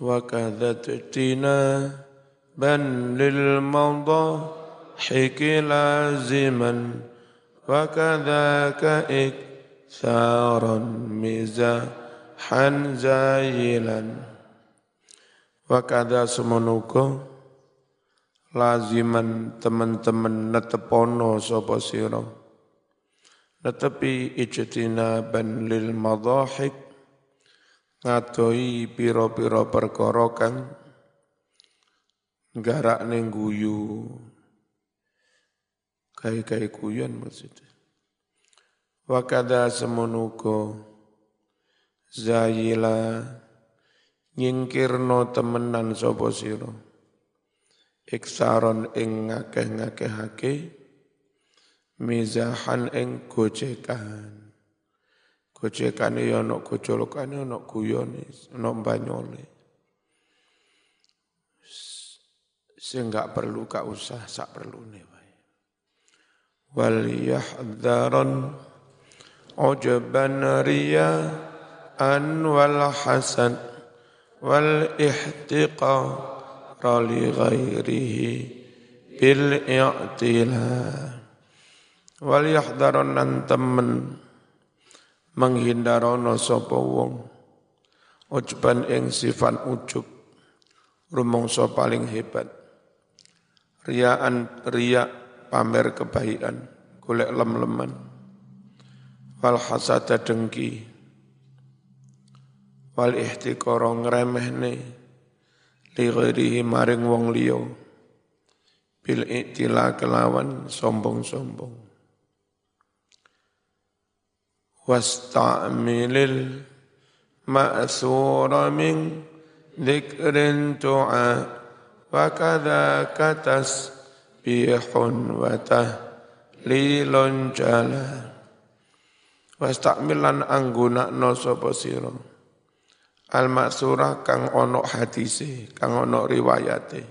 وكذتنا بل للمضاحك لازما وكذاك إكثارا مزاحا زايلا وكذا semenuka laziman teman-teman netepono sapa sira netepi ijtinaban lil madahik ngadoi pira-pira perkara kang garak ning guyu. Kai-kai guyon maksudnya. Wa kada semenuka zayila nyingkirno temenan sapa sira. Iksaron ing ngakeh-ngakehake mizahan ing gojekan gojekane ya ana gojolokane ana guyone ana banyole sing gak perlu gak usah sak perlune wae. Wal yahdharan ujaban riya an wal hasan wal ihtiqa li ghairihi bil i'tila. Wal nan temen menghindarono sapa wong. Ujban ing sifat ujub. Rumangsa paling hebat. Riaan riak pamer kebaikan golek lem-leman. Wal hasada dengki. Wal ihtiqara ngremehne. Li ghairihi maring wong liya. Bil iktila kelawan sombong-sombong wasta'milil ma'thura min dhikrin tu'a wa kadha katas bihun wa tahlilun jalan wasta'milan anggunakno sapa sira. Al maksura kang onok hadise kang onok riwayate.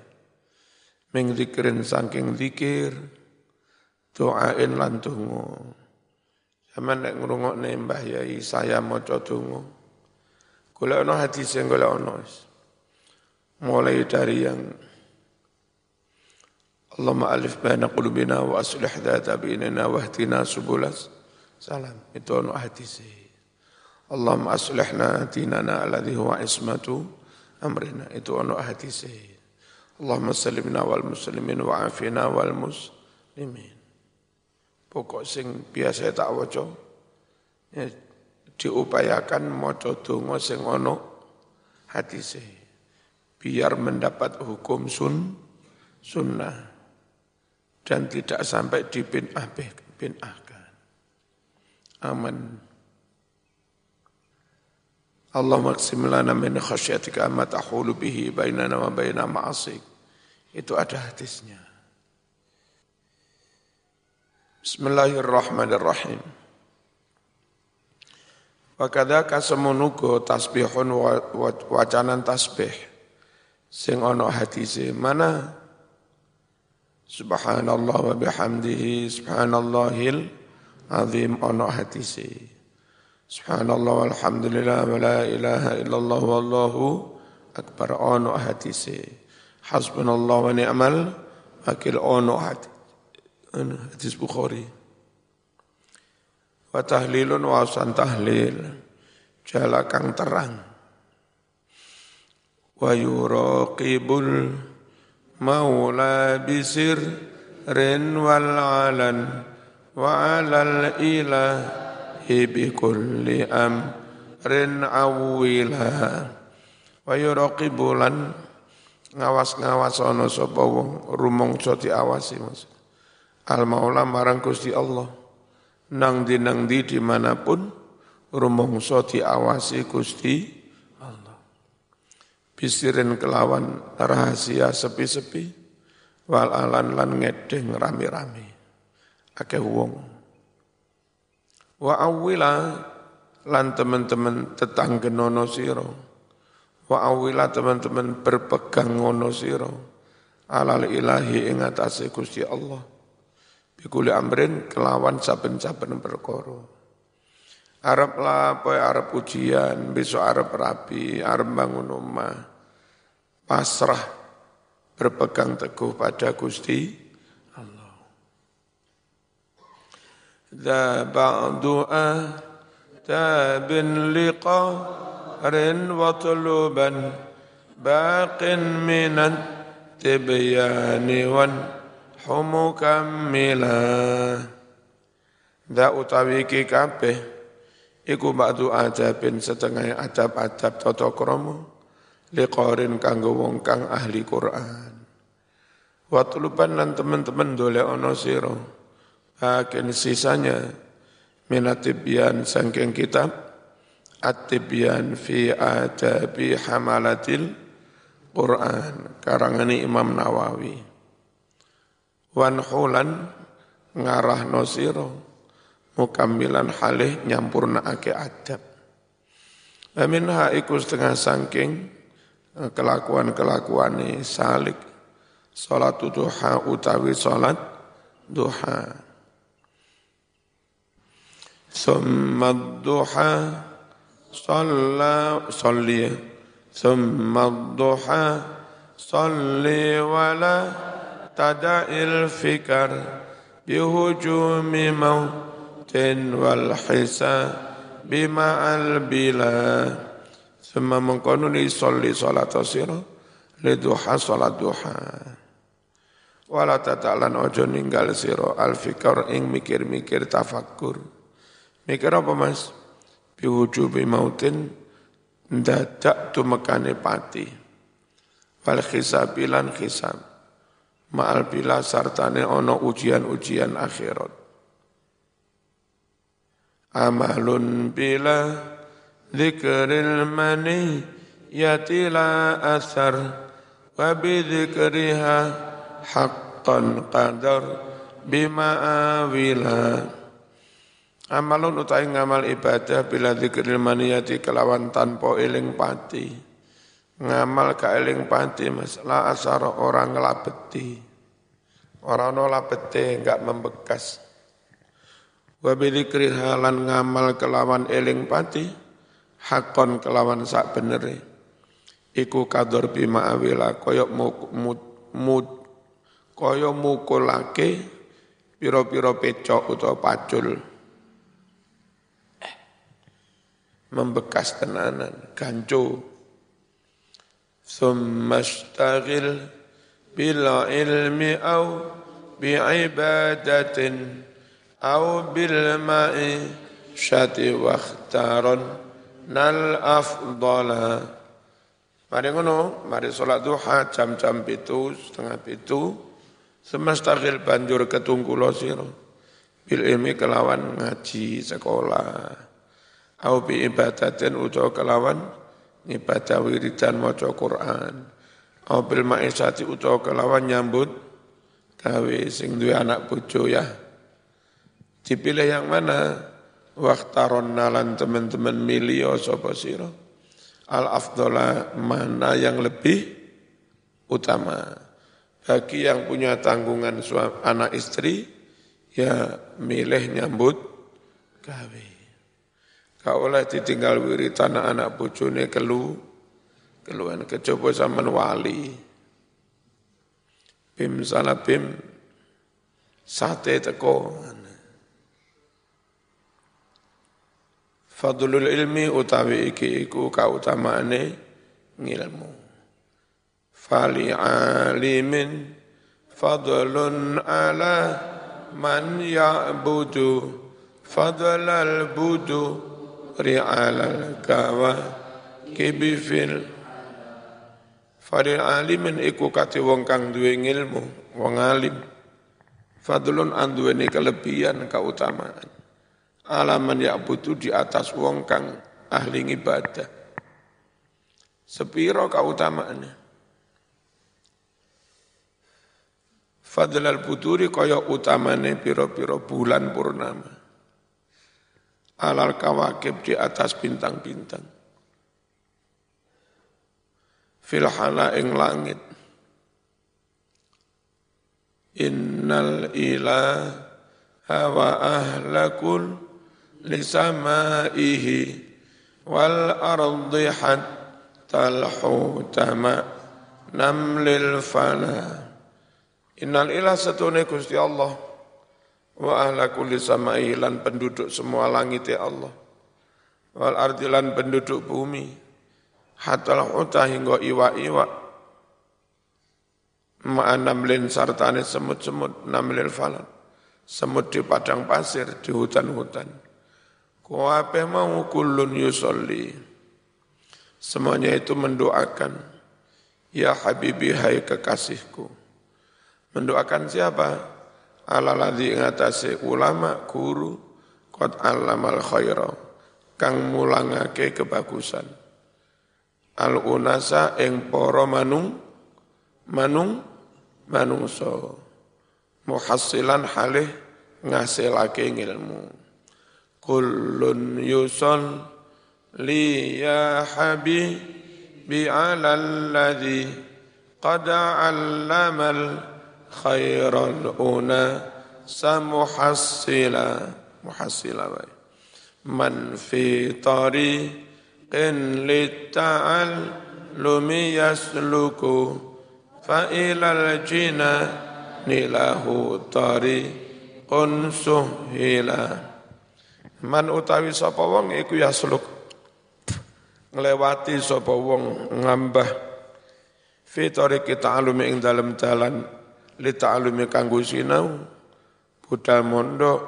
Ming zikrin saking zikir doain lan sampeyan nek ngrungokne Mbah Yai saya maca donga. Golek ono hadise golek ono mulai dari yang Allahumma alif baina qulubina wa aslih dhata bainana wa hdina subulas salam. Itu anu hadis Allahumma aslihna dinana alladhi huwa ismatu amrina. Itu anu hadis Allahumma salimna wal muslimin wa afina wal muslimin pokok sing biasa tak waca ya, diupayakan maca donga sing ana hadise biar mendapat hukum sun sunnah dan tidak sampai di bin bin ahkan. Aman. Allah maksim lana min khasyatika amma tahulu bihi bainana wa baina ma'asik. Itu ada hadisnya. Bismillahirrahmanirrahim. Wa kadzaka semunugo tasbihun wacanan tasbih sing ana hadise mana Subhanallah wa bihamdihi subhanallahil azim ono hadisi. Subhanallah walhamdulillah wa la ilaha illallah wallahu akbar ono hadisi. Hasbunallah wa ni'mal wakil ono hadis hadis Bukhari. Wa tahlilun wa tahlil. Jala kang terang. Wa yuraqibul maula bisir rin wal alan wa alal ilahi bi kulli amrin awila wa yuraqibulan ngawas-ngawas ana sapa wong rumangsa diawasi maksud Al Maula marang Gusti Allah. Nang di nang di di mana pun rumangsa diawasi Gusti bisirin kelawan rahasia sepi-sepi wal alan lan ngedeng rame-rame. Akeh wong. Wa awila lan teman-teman tetanggenono sira. Wa awila teman-teman berpegang ngono sira. Alal ilahi ing atase Gusti Allah bikuli amrin kelawan saben-saben perkara Arab apa Arab ujian, besok Arab rapi, Arab bangun rumah, pasrah berpegang teguh pada Gusti Allah. Dha ba'du tabin liqarin wa tuluban baqin minan tibyani wan humukammila. Dha utawi ki kabeh iku ba'du adabin setengah adab-adab tata krama liqorin kanggo wong kang ahli Quran. Watuluban lan teman-teman dole ono siro. Bagian sisanya minatibyan sangking kitab At-Tibyan fi adabi hamalatil Quran karangani Imam Nawawi. Wan hulan ngarah nosiro mukammilan halih nyampurna ake adab. Amin ha iku setengah sangking kelakuan-kelakuan salik. Salat duha utawi salat duha. Summa duha salla salli. Summa duha salli wala bihujumi mautin wal hisa bima'al bilad Semua mengkono ni soli salat sira li duha salat duha. Wala tatalan ojo ninggal sira al fikr ing mikir-mikir tafakkur. Mikir apa Mas? Biwujubi mautin ndadak tumekane pati. Wal khisabilan khisab ma'al bila sartane ono ujian-ujian akhirat. Amalun bila dzikril mani yatila asar wa bidzikriha haqqan qadar bima awila. Amalun utai ngamal ibadah bila dzikril maniyati kelawan tanpa iling pati Ngamal ka eling pati mas, la asar orang ngelabeti. Orang nolabeti enggak membekas. Wa bidzikri halan ngamal kelawan eling pati hakon kelawan sak benere iku kador bima awila kaya mud mud kaya mukulake pira-pira pecok utawa pacul. Eh, membekas tenanan ganco au bi ibadatin au bil ma'i syati wakhtaron nal afdala. Mari ngono, mari sholat duha jam-jam itu, setengah itu, semestagil banjur ketungkulo siro. Bil ilmi kelawan ngaji sekolah. Au bi ibadatin ujo kelawan ibadah wiridan maca Quran. Au bil maisati ujo kelawan nyambut gawe sing duwe anak bojo ya. Dipilih yang mana? Waktaron nalan teman-teman milio sopo siro. Al afdola mana yang lebih utama. Bagi yang punya tanggungan suami, anak istri, ya milih nyambut gawe. Kau oleh ditinggal wiri tanah anak bujune kelu, keluhan kecoba zaman wali. Bim salah bim, sate teko. Fadlul ilmi utawi iki iku kautamaane ngilmu. Fali alimin fadlun ala man ya'budu fadlal budu ri'alal kawa kibifil Fadil alimin iku kati wong kang duwe ngilmu, wong alim. Fadlun anduweni kelebihan kautamaan alaman ya butuh di atas wong kang ahli ibadah. Sepiro kautamaannya. Fadlal puturi kaya utamane piro-piro bulan purnama. Alal kawakib di atas bintang-bintang. Filhala ing langit. Innal ilaha wa ahlakul lisamaihi wal ardi hatta al hutama namlil fana innal ilah satune Gusti Allah wa ahla kulli samai lan penduduk semua langit ya Allah. Wal ardilan penduduk bumi. Hatal huta hingga iwa-iwa. Ma'an namlin sartane semut-semut namlil falan semut di padang pasir di hutan-hutan. Kuape mau kulun yusolli. Semuanya itu mendoakan. Ya habibi hai kekasihku. Mendoakan siapa ala ladzi ngatasi ulama guru qad allamal khaira kang mulangake kebagusan. Al unasa ing para manung manung manungso muhassilan halih ngasilake ilmu kullun yuson li ya habibi ala alladhi qad allamal khairal una samuhassila. Muhassila baik. Man fi tariqin litta'al lumi yasluku fa ilal jina nilahu tariqun suhila. Man utawi sapa wong iku yasluk. Nglewati sapa wong ngambah. Fi tariqi ta'alumi ing dalem dalan li ta'allumi kanggo sinau budal mondok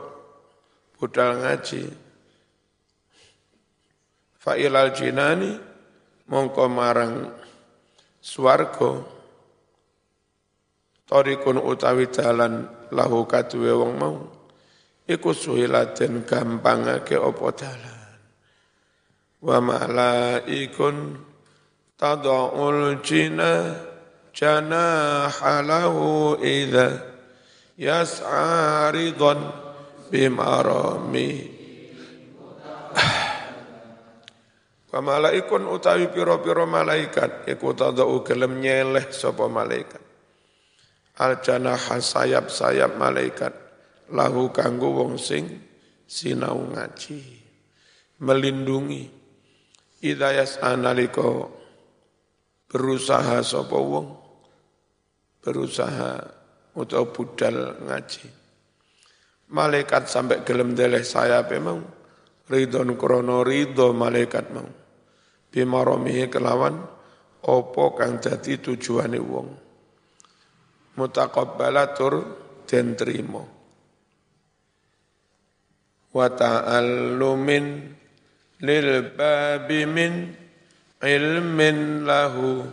budal ngaji. Fa'ilal jinani mongko marang swarga. Tarikun utawi dalan lahu kaduwe wong mau iku suhilaten gampangake apa dalan. Wa malaikun tada'ul jina janaha lahu idza yas'a ridan bimarami Wa malaikun utawi piro-piro malaikat iku tadau gelem nyeleh sapa malaikat. Al janaha sayap-sayap malaikat lahu kanggo wong sing sinau ngaji. Melindungi idayas analiko berusaha sapa wong berusaha atau budal ngaji. Malaikat sampai gelem deleh sayap emang ridon krono ridho malaikat mau. Bimaromihi kelawan opo kang dadi tujuane wong. Mutaqabbalatur den trimo. Wa ta'allumin lil babi min ilmin lahu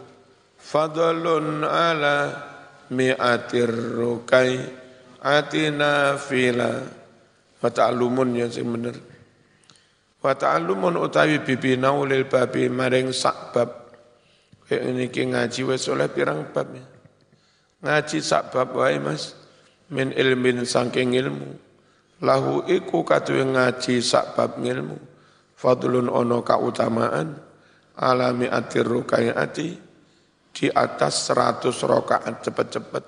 fadlun ala mi'atir rukai atina fila wa ta'allumun yang sing bener Wa ta'allumun utawi bibinau lil babi maring sak bab. Kayak ini ki ngaji wis oleh pirang bab ya. Ngaji sak bab wae Mas. Min ilmin saking ilmu. Lahu iku katuwe ngaji sak bab ilmu. Fadlun ono kautamaan alami atir rukayaati di atas seratus rokaat cepet-cepet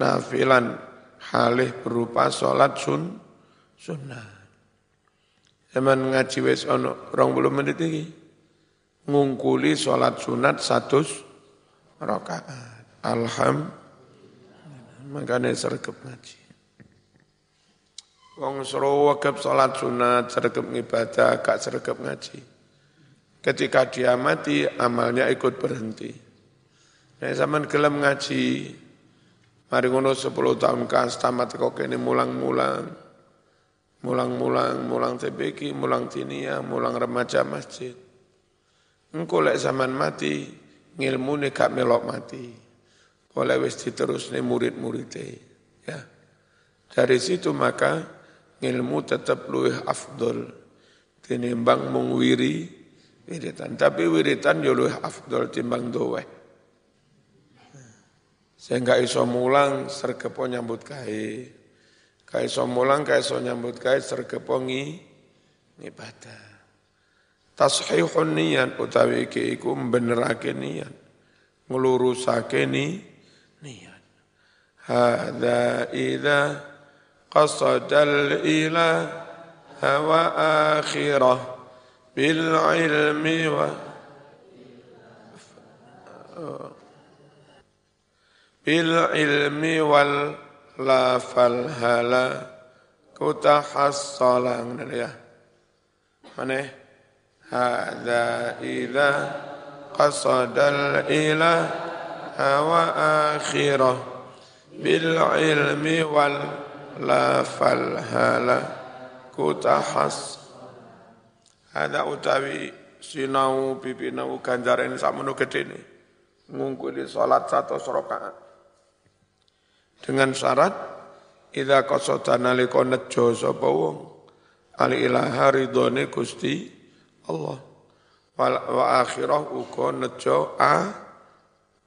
nafilan halih berupa sholat sun sunnah. Zaman ngaji wis ono puluh menit iki. Ngungkuli sholat sunat satu rakaat. Alhamdulillah. Makanya sergap ngaji. Wong suruh wakab sholat sunat, sergap ngibadah, gak sergap ngaji. Ketika dia mati, amalnya ikut berhenti. Nah, zaman gelem ngaji, mari ngono 10 tahun kas tamat kok ini mulang-mulang mulang-mulang, mulang TBK, mulang tinia, mulang remaja masjid. Engkau lek zaman mati, ngilmu nih gak melok mati. Oleh wis nih murid-muridnya. Ya. Dari situ maka ngilmu tetap luwih afdol. Tinimbang mengwiri wiritan. Tapi wiritan ya luwih afdol timbang dowe. Sehingga iso mulang sergepo nyambut kai. Kai so mulang, kai so nyambut kai sergepongi ibadah. Tashihun niat utawi iki iku mbenerake niat. Ngelurusake ni niat. Hada idza qasadal ila hawa akhirah bil ilmi wa bil ilmi wal lafal hala. Kutahassala ya? Mana? Hadza idza qasadal ila wa akhirah. Bil ilmi wal lafal hala. Kutahas. Ada utawi sinau pipinau ganjaran sakmono gedene ngungkuli salat satu rakaat dengan syarat idza qasada nalika nejo sapa wong al ilaha ridone Gusti Allah. Wa akhirah uga nejo a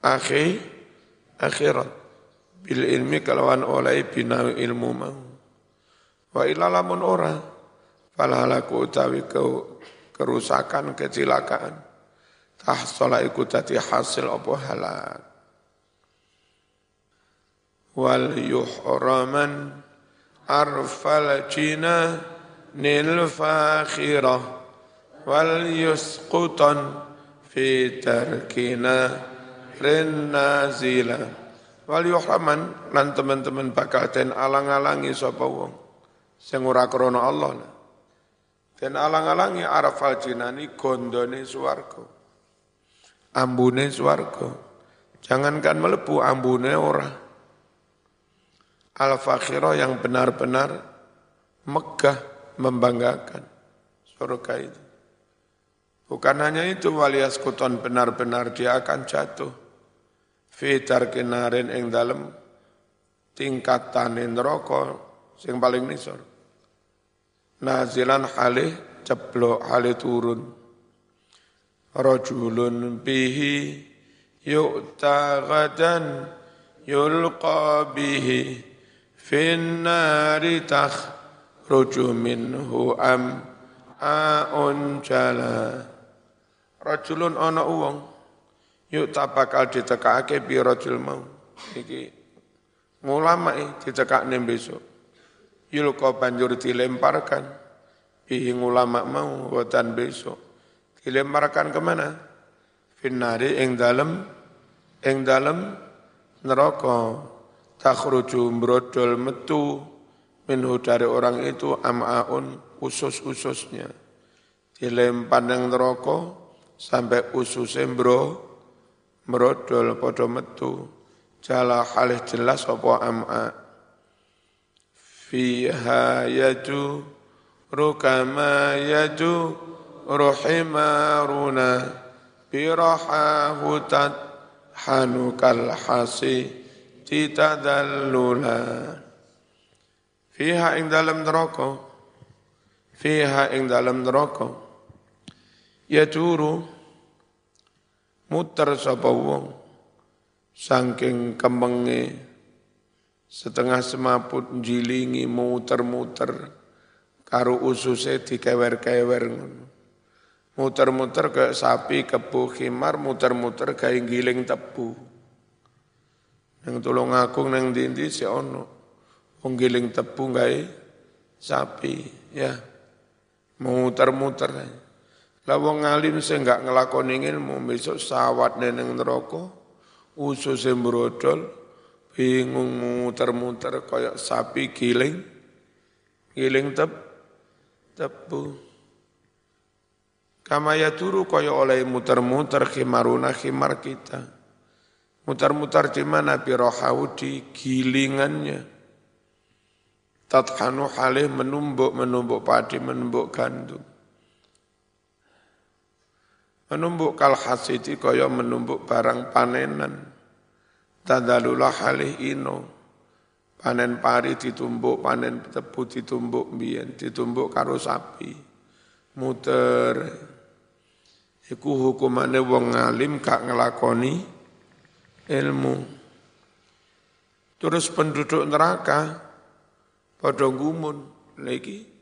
akhi akhirat. Bil ilmi kalawan oleh bina ilmu mau. Wa ilalamun ora falhalaku utawi ke, kerusakan kecelakaan. Tahsola iku tadi hasil apa halak wal yuhraman arfal jina nil fakhirah wal yusqutan fi tarkina rin nazila. Wal yuhraman lan teman-teman bakal den alang-alangi sapa wong sing ora krana Allah den alang-alangi arfal jinani gondone swarga ambune swarga. Jangankan melebu ambune ora al-fakhirah yang benar-benar megah membanggakan surga itu. Bukan hanya itu walias kuton benar-benar dia akan jatuh. Fitar kinarin ing dalem tingkatan neraka sing paling nisor. Nazilan halih ceblok halih turun. Rajulun bihi yu'ta gadan yulqa bihi finnari takhruju minhu am aun jala. Rajulun ana uwong yuk tak bakal ditekake bi rajul mau. Iki ngulama ditekakne besok. Yulqa banjur dilemparkan bihi ulama mau wotan besok. Dilemparkan ke mana finnari ing dalem ing dalem neraka takhruju brodol metu minhu dari orang itu am'aun usus-ususnya. Dilempar yang neraka sampai ususnya bro brodol podo metu. Jala halih jelas apa am'a. Fiha yaju rukama yaju ruhimaruna birahahu hanukal hasi titadallula fiha ing dalam neraka. Fiha ing dalam neraka. Ya turu muter sapa wong. Saking kemenge setengah semaput jilingi muter-muter karo ususe dikewer-kewer ngono. Muter-muter ke sapi kebu khimar muter-muter gawe giling tebu yang tulung aku neng dindi si ono. Penggiling tebu gawe sapi ya. Muter-muter. Lah wong ngalim sing enggak ngelakoni ilmu besok sawat neneng neraka usus brodol bingung muter-muter kayak sapi giling giling tep tebu Kamaya turu kaya oleh muter-muter khimaruna khimar kita. Mutar-mutar di mana birohau di gilingannya. Tathanu halih menumbuk-menumbuk padi, menumbuk gandum. Menumbuk kalhasiti kaya menumbuk barang panenan. Tadalulah halih ino. Panen pari ditumbuk, panen tebu ditumbuk biyen, ditumbuk karo sapi. Muter. Iku hukumane wong ngalim gak ngelakoni ilmu. Terus penduduk neraka pada gumun lagi.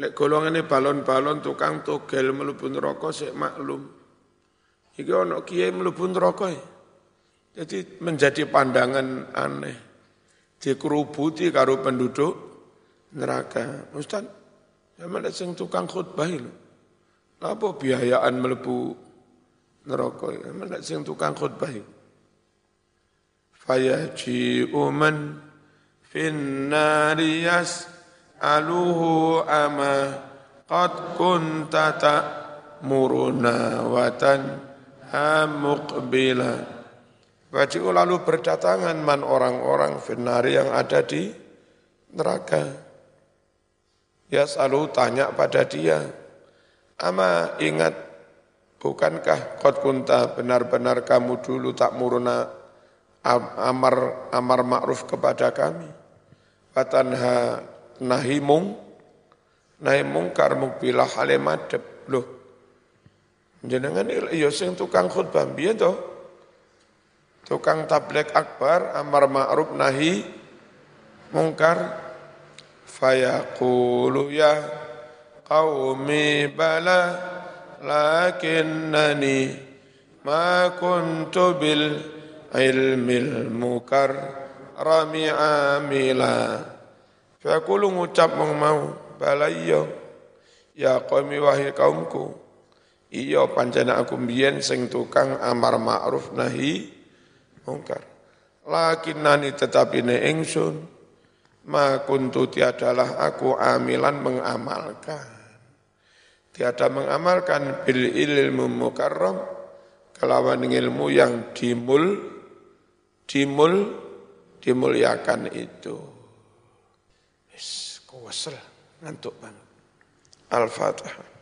Lek ini balon-balon tukang togel mlebu neraka sik maklum. Iki ana kiai mlebu neraka. Jadi menjadi pandangan aneh. Dikerubuti karo penduduk neraka. Ustaz, sama sing tukang khutbah lho. Apa biayaan mlebu neraka? Sama sing tukang khutbah. Fayaji'u man fin nari yas'aluhu ama qad kunta ta'muruna watan muqbila Waji'u lalu berdatangan man orang-orang finari yang ada di neraka. Ya selalu tanya pada dia, Ama ingat, bukankah kot kunta benar-benar kamu dulu tak muruna amar amar ma'ruf kepada kami. Watanha nahimung, nahimung nahi mungkar mukbilah hale madhep. Loh jenengan ya sing tukang khutbah. Piye to? Tukang tablek akbar amar ma'ruf nahi mungkar. Fayaqulu ya qaumi bala lakinnani ma kuntu bil ilmil mukar rami amila fakulu ngucap mong mau balaiyo ya qaumi wahai kaumku iya pancana aku mbiyen sing tukang amar ma'ruf nahi mungkar. Lakinnani tetapi ne ingsun ma kuntu tiadalah aku amilan mengamalkan. Tiada mengamalkan bil ilmu mukarram kelawan ilmu yang dimul dimul dimuliakan itu. Wis, kewesel ngantuk banget. Al-Fatihah.